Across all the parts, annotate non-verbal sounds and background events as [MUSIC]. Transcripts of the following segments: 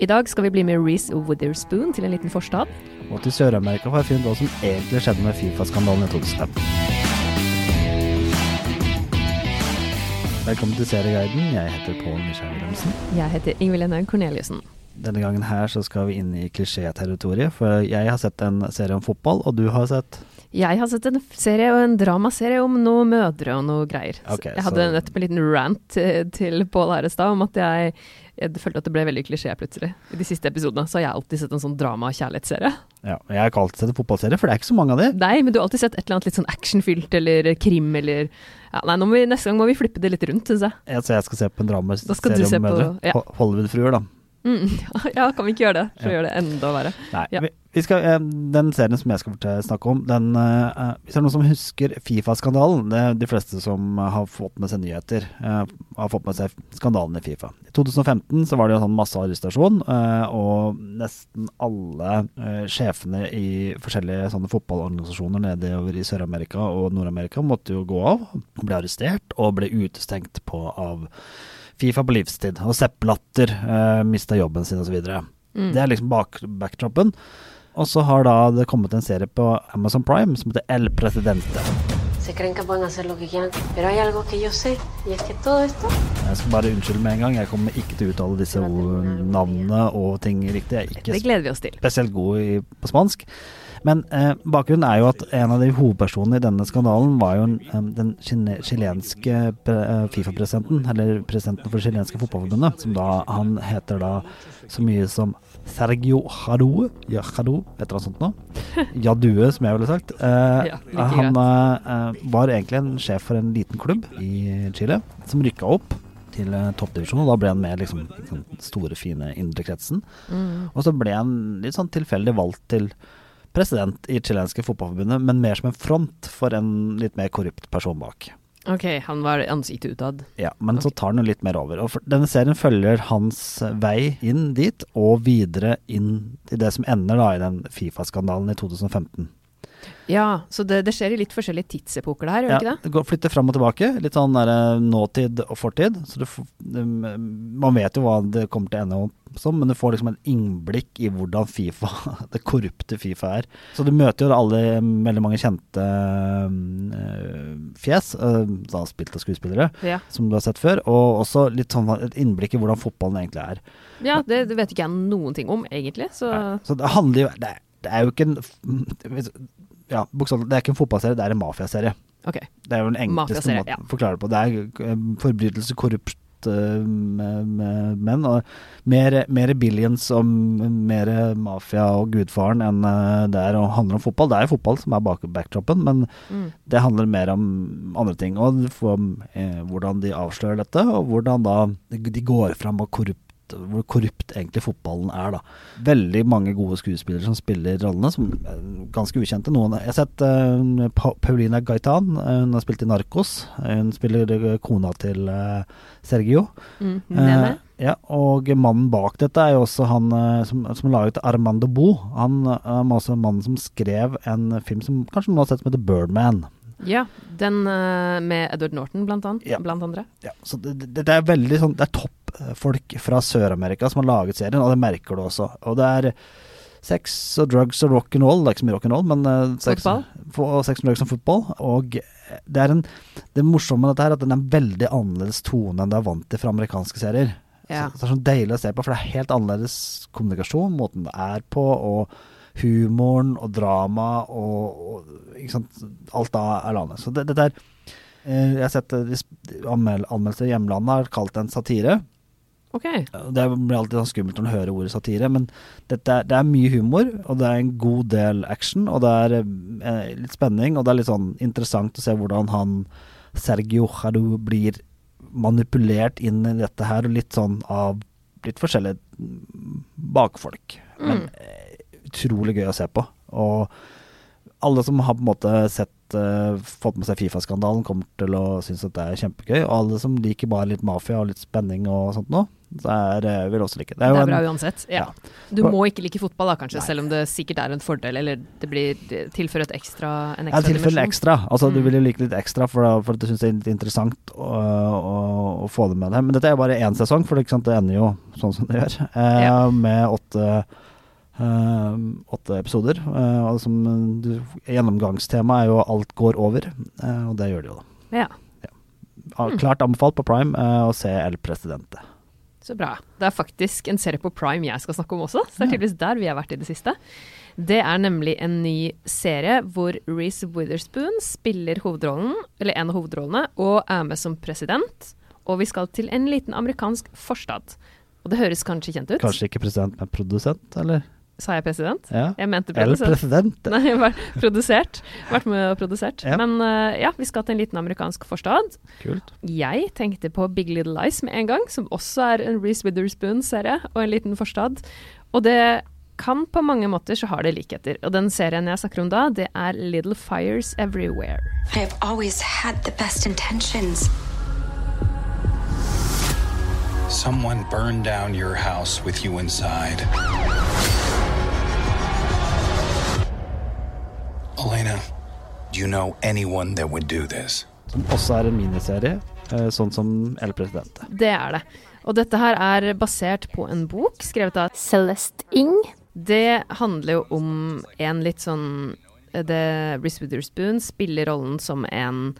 I dag skal vi bli med Reece Witherspoon til en liten forstad. Og til Sør-Amerika for å finne ut hva som egentlig skjedde med Fifa-skandalen i 2005. Velkommen til Serieguiden. Jeg heter Pål Michael Wilhelmsen. Jeg heter Ingvild Enhaug Corneliussen. Denne gangen her så skal vi inn i klisjéterritoriet, for jeg har sett en serie om fotball, og du har sett Jeg har sett en serie og en dramaserie om noen mødre og noe greier. Okay, jeg hadde så- nettopp en liten rant til, til Pål her om at jeg, jeg følte at det ble veldig klisjé plutselig. I de siste episodene så har jeg alltid sett en sånn drama- og kjærlighetsserie. Ja, jeg har ikke alltid sett en fotballserie, for det er ikke så mange av de. Nei, men du har alltid sett et eller annet litt sånn actionfylt eller krim eller ja, Nei, vi, neste gang må vi flippe det litt rundt, syns jeg. Ja, så jeg skal se på en dramaserie se mødre. på- ja. Hollywood-fruer, da. Mm, [LAUGHS] ja, kan vi ikke gjøre det? For å Ja. gjøre det enda verre. Nei, Ja. vi, skal, eh, den serien som jeg skal snakke om, den uh, Hvis det er noen som husker Fifa-skandalen, det er de fleste som har fått med seg nyheter, uh, har fått med seg skandalen i Fifa. I 2015 så var det jo sånn massearrestasjon, uh, og nesten alle sjefene i forskjellige sånne fotballorganisasjoner nedover i Sør-Amerika og Nord-Amerika måtte jo gå av, ble arrestert og ble utestengt på av Fifa på livstid. Og Sepp Latter eh, mista jobben sin osv. Mm. Det er liksom bak, backdropen. Og så har da det kommet en serie på Amazon Prime som heter El Presidente. Se creen que pueden hacer lo que quieran, pero hay algo que yo sé, y es que todo esto Jeg skal bare unnskylde med en gang, jeg kommer ikke til å uttale disse navnene og ting riktig. Jeg er ikke Det gleder vi oss til. spesielt god i, på spansk. Men eh, bakgrunnen er jo at en av de hovedpersonene i denne skandalen var jo en, den chilenske eh, Fifa-presidenten, eller presidenten for det chilenske fotballforbundet, som da Han heter da så mye som Sergio Jadue, ja, Jadue, et eller annet sånt noe. [LAUGHS] Jadue, som jeg ville sagt. Eh, Ja, han eh, var egentlig en sjef for en liten klubb i Chile, som rykka opp til eh, toppdivisjonen. og Da ble han med liksom, den store, fine indre kretsen. Mm. Og så ble han litt sånn tilfeldig valgt til president i chilenske fotballforbundet, men mer som en front for en litt mer korrupt person bak. Ok, han var ansiktet utad. Ja, Men så tar han jo litt mer over. Og denne serien følger hans vei inn dit, og videre inn i det som ender da i den Fifa-skandalen i 2015. Ja, så det, det skjer i litt forskjellige tidsepoker der, gjør det ikke det? det går, flytter fram og tilbake. Litt sånn der, eh, nåtid og fortid. Så du, um, man vet jo hva det kommer til å ende opp som, men du får liksom en innblikk i hvordan Fifa, [LAUGHS] det korrupte Fifa er. Så du møter jo alle veldig mange kjente øh, fjes, øh, da spilte skuespillere, Ja, som du har sett før, og også litt sånn et innblikk i hvordan fotballen egentlig er. ja det, det vet ikke jeg noen ting om, egentlig. Så Så det handler jo Det det er jo ikke en ja, det er ikke en fotballserie, det er en mafiaserie. Okay. Det er jo den enkleste måten å forklare det på. Det er eh, forbrytelse, korrupt eh, med, med menn. Og mer, mer billions og mer mafia og gudfaren enn eh, det er å handle om fotball. Det er jo fotball som er bak backdropen, men Mm. det handler mer om andre ting. Og for, eh, hvordan de avslører dette, og hvordan da de går fram og korrupt hvor korrupt egentlig fotballen er, da. Veldig mange gode skuespillere som spiller rollene, som er ganske ukjente. Noen Jeg har sett uh, Pa- Paulina Gaitan, eh, hun har spilt i Narkos. Hun spiller eh, kona til uh, Sergio. Mm. Ja, og mannen bak dette er jo også han som, som la ut Armando Bo. Han var også mannen som skrev en film som kanskje noen har sett som heter Birdman. Ja, den eh, med Edward Norton, blant, annet, Ja. blant andre. Ja, så det, det, det er veldig sånn Det er toppfolk fra Sør-Amerika som har laget serien, og det merker du også. Og det er sex og drugs og rock'n'roll. Det er ikke så mye rock'n'roll, men eh, sex, og sex og drugs og fotball. Og det er en Det morsomme med dette her, er at den er en veldig annerledes tone enn det er vant til fra amerikanske serier. Ja. Så, så det er sånn deilig å se på, for det er helt annerledes kommunikasjon, måten det er på, og humoren og drama og, og? Alt da er landet. Så det, dette er eh, Jeg har sett eh, anmel anmeldelser i hjemlandet har kalt det en satire. Ok. Det blir alltid sånn skummelt når du hører ordet satire, men dette det er mye humor, og det er en god del action, og det er eh, litt spenning, og det er litt sånn interessant å se hvordan han Sergio Jadu blir manipulert inn i dette her, og litt sånn av litt forskjellige mm, bakfolk. Men eh, utrolig gøy å se på. Og alle som har på en måte sett eh, fått med seg Fifa-skandalen, kommer til å synes at det er kjempegøy. Og alle som liker bare litt mafia og litt spenning og sånt noe, Så er, eh, vil også like. Det er, jo bra en, uansett. Ja. ja. Du må ikke like fotball, da, kanskje, Nei. selv om det sikkert er en fordel, eller det blir det tilfører en ekstra, en Ja, ekstra dimensjon. ekstra. Altså, Du Mm. vil jo like litt ekstra for, da- for at du syns det er litt interessant å, å, å få det med deg. Men dette er jo bare én sesong, for det, sant, det ender jo sånn som det gjør. Eh. Med åtte, åtte episoder. Eh, og som du, Gjennomgangstemaet er jo 'alt går over', eh, og det gjør det jo, da. Ja, Ja, Mm. Klart anbefalt på Prime eh, å se El Presidente. så bra. Det er faktisk en serie på Prime jeg skal snakke om også, så det er tydeligvis der vi har vært i det siste. Det er nemlig en ny serie hvor Reece Witherspoon spiller hovedrollen, eller en av hovedrollene, og er med som president. Og vi skal til en liten amerikansk forstad. Og det høres kanskje kjent ut? Kanskje ikke president, men produsent, eller? Sa jeg president? Ja. Jeg mente El president. [LAUGHS] Nei, Nei, var produsert. Vært med og produsert. Ja. Men uh, ja, vi skal til en liten amerikansk forstad. Kult. Jeg tenkte på Big Little Lies med en gang, som også er en Reece Witherspoon-serie, og en liten forstad. Og det kan på mange måter så har det likheter. Og den serien jeg snakker om da, det er Little Fires Everywhere. I have always had the best intentions. Someone burned down your house with you inside. Elena, do you know anyone that would do this? Som også er en miniserie, eh, sånn som El Presidente. Det er det. Og dette her er basert på en bok skrevet av Celeste Ing. Det handler jo om en litt sånn det, Reece Witherspoon spiller rollen som en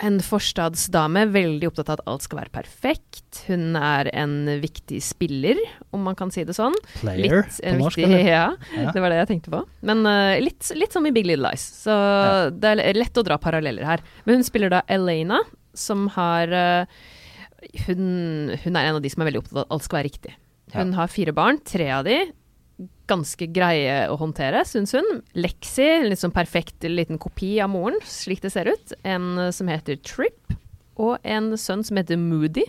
en forstadsdame, veldig opptatt av at alt skal være perfekt. Hun er en viktig spiller, om man kan si det sånn. Player Litt, på norsk, viktig, eller? [LAUGHS] ja, Ja. det var det jeg tenkte på. Men uh, litt, litt som i Big Little Lies, så Ja. det er lett å dra paralleller her. Men hun spiller da Elena, som har uh, hun, hun er en av de som er veldig opptatt av at alt skal være riktig. Hun har fire barn, tre av de ganske greie å håndtere, syns hun. Lexi, en litt sånn perfekt liten kopi av moren, slik det ser ut. En som heter Trip, og en sønn som heter Moody,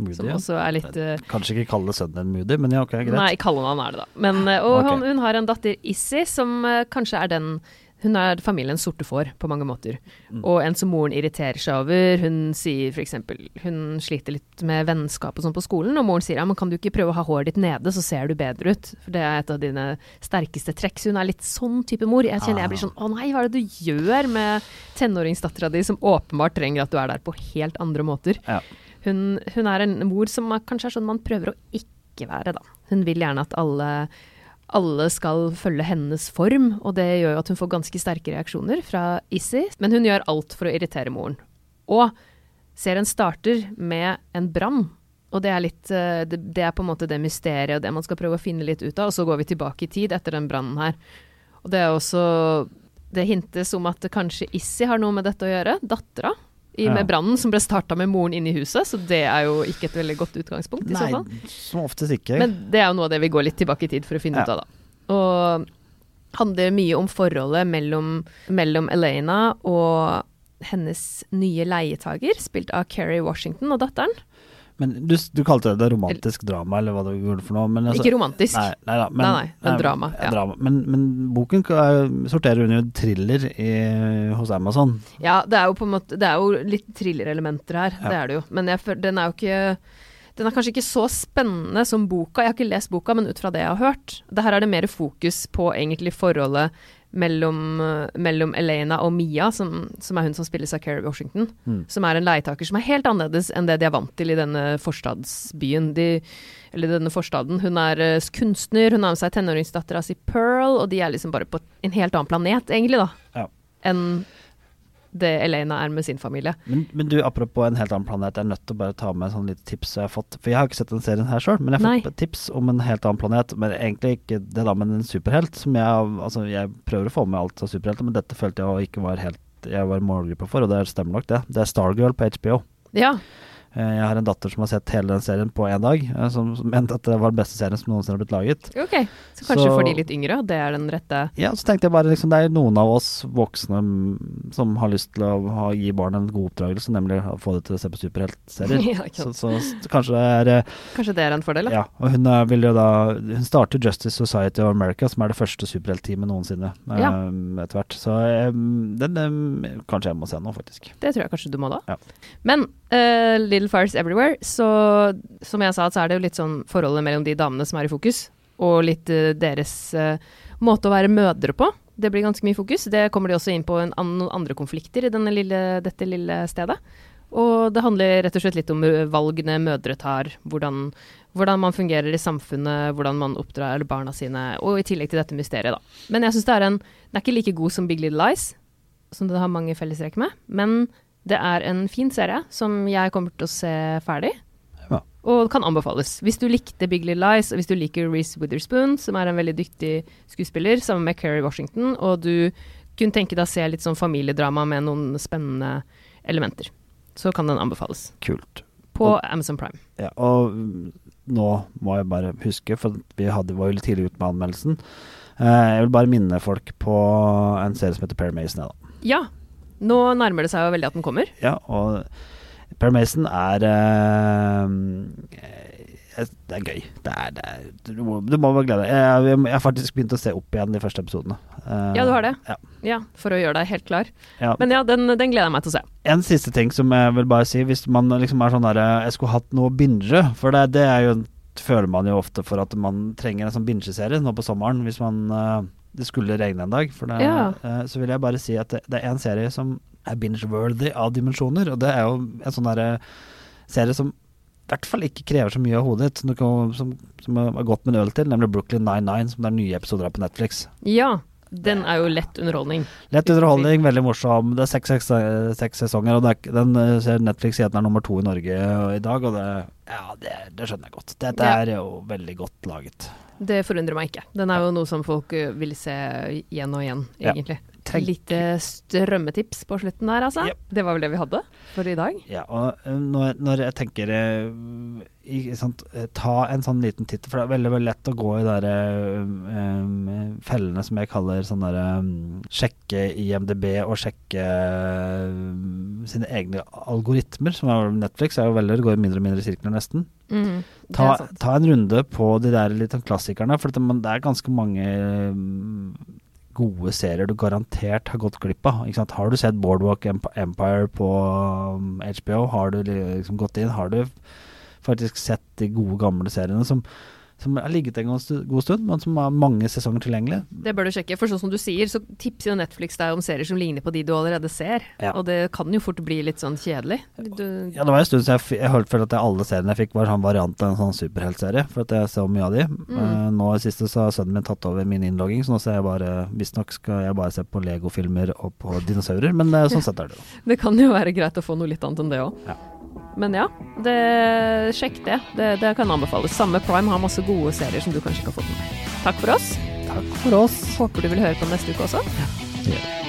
Moody, som ja. også er litt uh, Kanskje ikke kalle sønnen din Moody, men ja, ok, greit. Nei, kallenavn er det, da. Men, eh, og okay. hun, hun har en datter, Issy, som uh, kanskje er den Hun er familiens sorte får, på mange måter. Mm. Og en som moren irriterer seg over. Hun sier f.eks. Hun sliter litt med vennskap og sånn på skolen, og moren sier ja, men kan du ikke prøve å ha håret ditt nede, så ser du bedre ut. For det er et av dine sterkeste trekk. Så hun er litt sånn type mor. Jeg kjenner jeg blir sånn å nei, hva er det du gjør med tenåringsdattera di, som åpenbart trenger at du er der på helt andre måter. Ja. Hun, hun er en mor som er, kanskje er sånn man prøver å ikke være, da. Hun vil gjerne at alle, alle skal følge hennes form, og det gjør jo at hun får ganske sterke reaksjoner fra Issy. Men hun gjør alt for å irritere moren. Og serien starter med en brann. Og det er, litt, eh, det, er på en måte det mysteriet og det man skal prøve å finne litt ut av. Og så går vi tilbake i tid etter den brannen her. Og det er også Det hintes om at kanskje Issy har noe med dette å gjøre. Dattera. I. Med brannen som ble starta med moren inne i huset, så det er jo ikke et veldig godt utgangspunkt. i så fall. Som oftest ikke. Men det er jo noe av det vi går litt tilbake i tid for å finne Ja. ut av, da. Og handler mye om forholdet mellom, mellom Elena og hennes nye leietager, spilt av Kerry Washington og datteren. Men du, du kalte det romantisk drama, eller hva du gjorde for noe? Men altså- Ikke romantisk. Nei, nei, da, men, Nei, nei, men drama, ja. drama. Men, men boken sorterer under thriller i, hos Amazon. Ja, det er jo på en måte Det er jo litt thrillerelementer her, det er det jo. Men jeg, den er jo ikke Den er kanskje ikke så spennende som boka. Jeg har ikke lest boka, men ut fra det jeg har hørt. Det her er det mer fokus på egentlig forholdet mellom, eh, mellom Elena og Mia, som, som er hun som spilles av Kerry Washington. Mm. Som er en leietaker som er helt annerledes enn det de er vant til i denne forstadsbyen. De, eller denne forstaden. Hun er eh, kunstner, hun har med seg tenåringsdattera si Pearl, og de er liksom bare på en helt annen planet, egentlig, da. Ja. Enn det Elena er med sin familie. Men, men du, apropos en helt annen planet, jeg er nødt til å bare ta med sånn lite tips jeg har fått. For jeg har ikke sett den serien her sjøl, men jeg har Nei. fått tips om en helt annen planet. Men egentlig ikke det da, men en superhelt. Som jeg Altså, jeg prøver å få med alt av superhelter, men dette følte jeg ikke var helt jeg var målgruppa for, og det stemmer nok det. Det er Stargirl på HBO. Ja. Eh, Jeg har en datter som har sett hele den serien på én dag, eh, som, mente at det var den beste serien som noensinne har blitt laget. Ok. Så kanskje Så- for de litt yngre, det er den rette Ja, så tenkte jeg bare liksom, det er noen av oss voksne mm, som har lyst til å ha, gi barn en god oppdragelse, nemlig å få det til å se på superheltserier. [LAUGHS] Ja, så, så, så, kanskje det er eh, Kanskje det er en fordel, da. Ja, og hun vil jo da Hun starter Justice Society of America, som er det første superheltteamet noensinne, ja. um, etter hvert. Så um, den um, kanskje jeg må se nå, faktisk. Det tror jeg kanskje du må da. Ja. Men eh, Little Fires Everywhere, så som jeg sa, så er det jo litt sånn forholdet mellom de damene som er i fokus, og litt uh, deres uh, måte å være mødre på. Det blir ganske mye fokus. Det kommer de også inn på en, noen andre konflikter i lille, dette lille stedet. Og det handler rett og slett litt om eh, valgene mødre tar, hvordan, hvordan man fungerer i samfunnet, hvordan man oppdrar barna sine, og i tillegg til dette mysteriet, da. Men jeg syns det er en Den er ikke like god som Big Little Lies, som det har mange fellestrekk med, men det er en fin serie som jeg kommer til å se ferdig. Ja. Og kan anbefales. Hvis du likte Big Little Lies, og hvis du liker Reece Witherspoon, som er en veldig dyktig skuespiller, sammen med Kerry Washington, og du kunne tenke deg å se litt sånn familiedrama med noen spennende elementer, så kan den anbefales. Kult. På Og- Amazon Prime. Ja, og nå må jeg bare huske, for vi hadde, var jo litt tidlig ute med anmeldelsen. Eh, jeg vil bare minne folk på en serie som heter Perry Mason. Ja, nå nærmer det seg jo veldig at den kommer. ja og Per Mason er eh, eh, Det er gøy. Det er, det er, du, må, du må bare glede deg. Jeg, jeg, jeg har faktisk begynt å se opp igjen de første episodene. Eh, Ja, du har det? Ja. Ja, for å gjøre deg helt klar. ja. Men ja, den, den gleder jeg meg til å se. En siste ting som jeg vil bare si, hvis man liksom er sånn derre Jeg skulle hatt noe å binge, for det, det er jo føler man jo ofte for at man trenger en sånn bingeserie nå på sommeren hvis man eh, det skulle regne en dag. For det, Ja. eh, så vil jeg bare si at det, det er en serie som er binge-worthy av dimensjoner, og det er jo en sånn derre serie som i hvert fall ikke krever så mye av hodet ditt, noe som, som er godt med en øl til, nemlig Brooklyn 99, som det er nye episoder av på Netflix. Ja, den er jo lett underholdning. Lett underholdning, veldig morsom. Det er seks, seks, seks sesonger, og er, den eh, ser Netflix sier at den er nummer to i Norge i dag, og det, ja, det, det skjønner jeg godt. Dette er jo veldig godt laget. Det forundrer meg ikke. Den er jo noe som folk eh, vil se igjen og igjen, egentlig. Tenk- Lite strømmetips på slutten der, altså. Yep. Det var vel det vi hadde for i dag. Ja, og eh, når, når jeg tenker eh, i, sant, eh, Ta en sånn liten titt, for det er veldig veldig lett å gå i de fellene som jeg kaller sånn derre um, Sjekke IMDb og sjekke um, sine egne algoritmer, som er Netflix er jo veldig, går i mindre og mindre sirkler nesten. Mm, Ta, ta en runde på de der litt sånn klassikerne, for det, er ganske mange um, gode serier du garantert har gått glipp av. Ikke sant? Har du sett Boardwalk Empire på um, HBO? Har du liksom gått inn? Har du faktisk sett de gode, gamle seriene som, som har ligget en god stund, men som har mange sesonger tilgjengelig? Det bør du sjekke, for sånn som du sier, så tipser jo Netflix deg om serier som ligner på de du allerede ser. Ja. Og det kan jo fort bli litt sånn kjedelig. Du, Ja, det var en stund siden jeg, jeg følte at alle seriene jeg fikk var sånn variant av en sånn superheltserie, for at jeg så mye av de. Eh, nå i siste så har sønnen min tatt over min innlogging, så nå ser jeg bare Visstnok skal jeg bare se på Lego-filmer og på dinosaurer, men uh, sånn sett er det jo. [LAUGHS] det kan jo være greit å få noe litt annet enn det òg. Ja. Men ja, det, sjekk det. det. Det kan anbefales. Samme Prime har masse gode serier som du kanskje ikke har fått med deg. Takk for oss. Takk for oss. Håper du vil høre på neste uke også. Ja.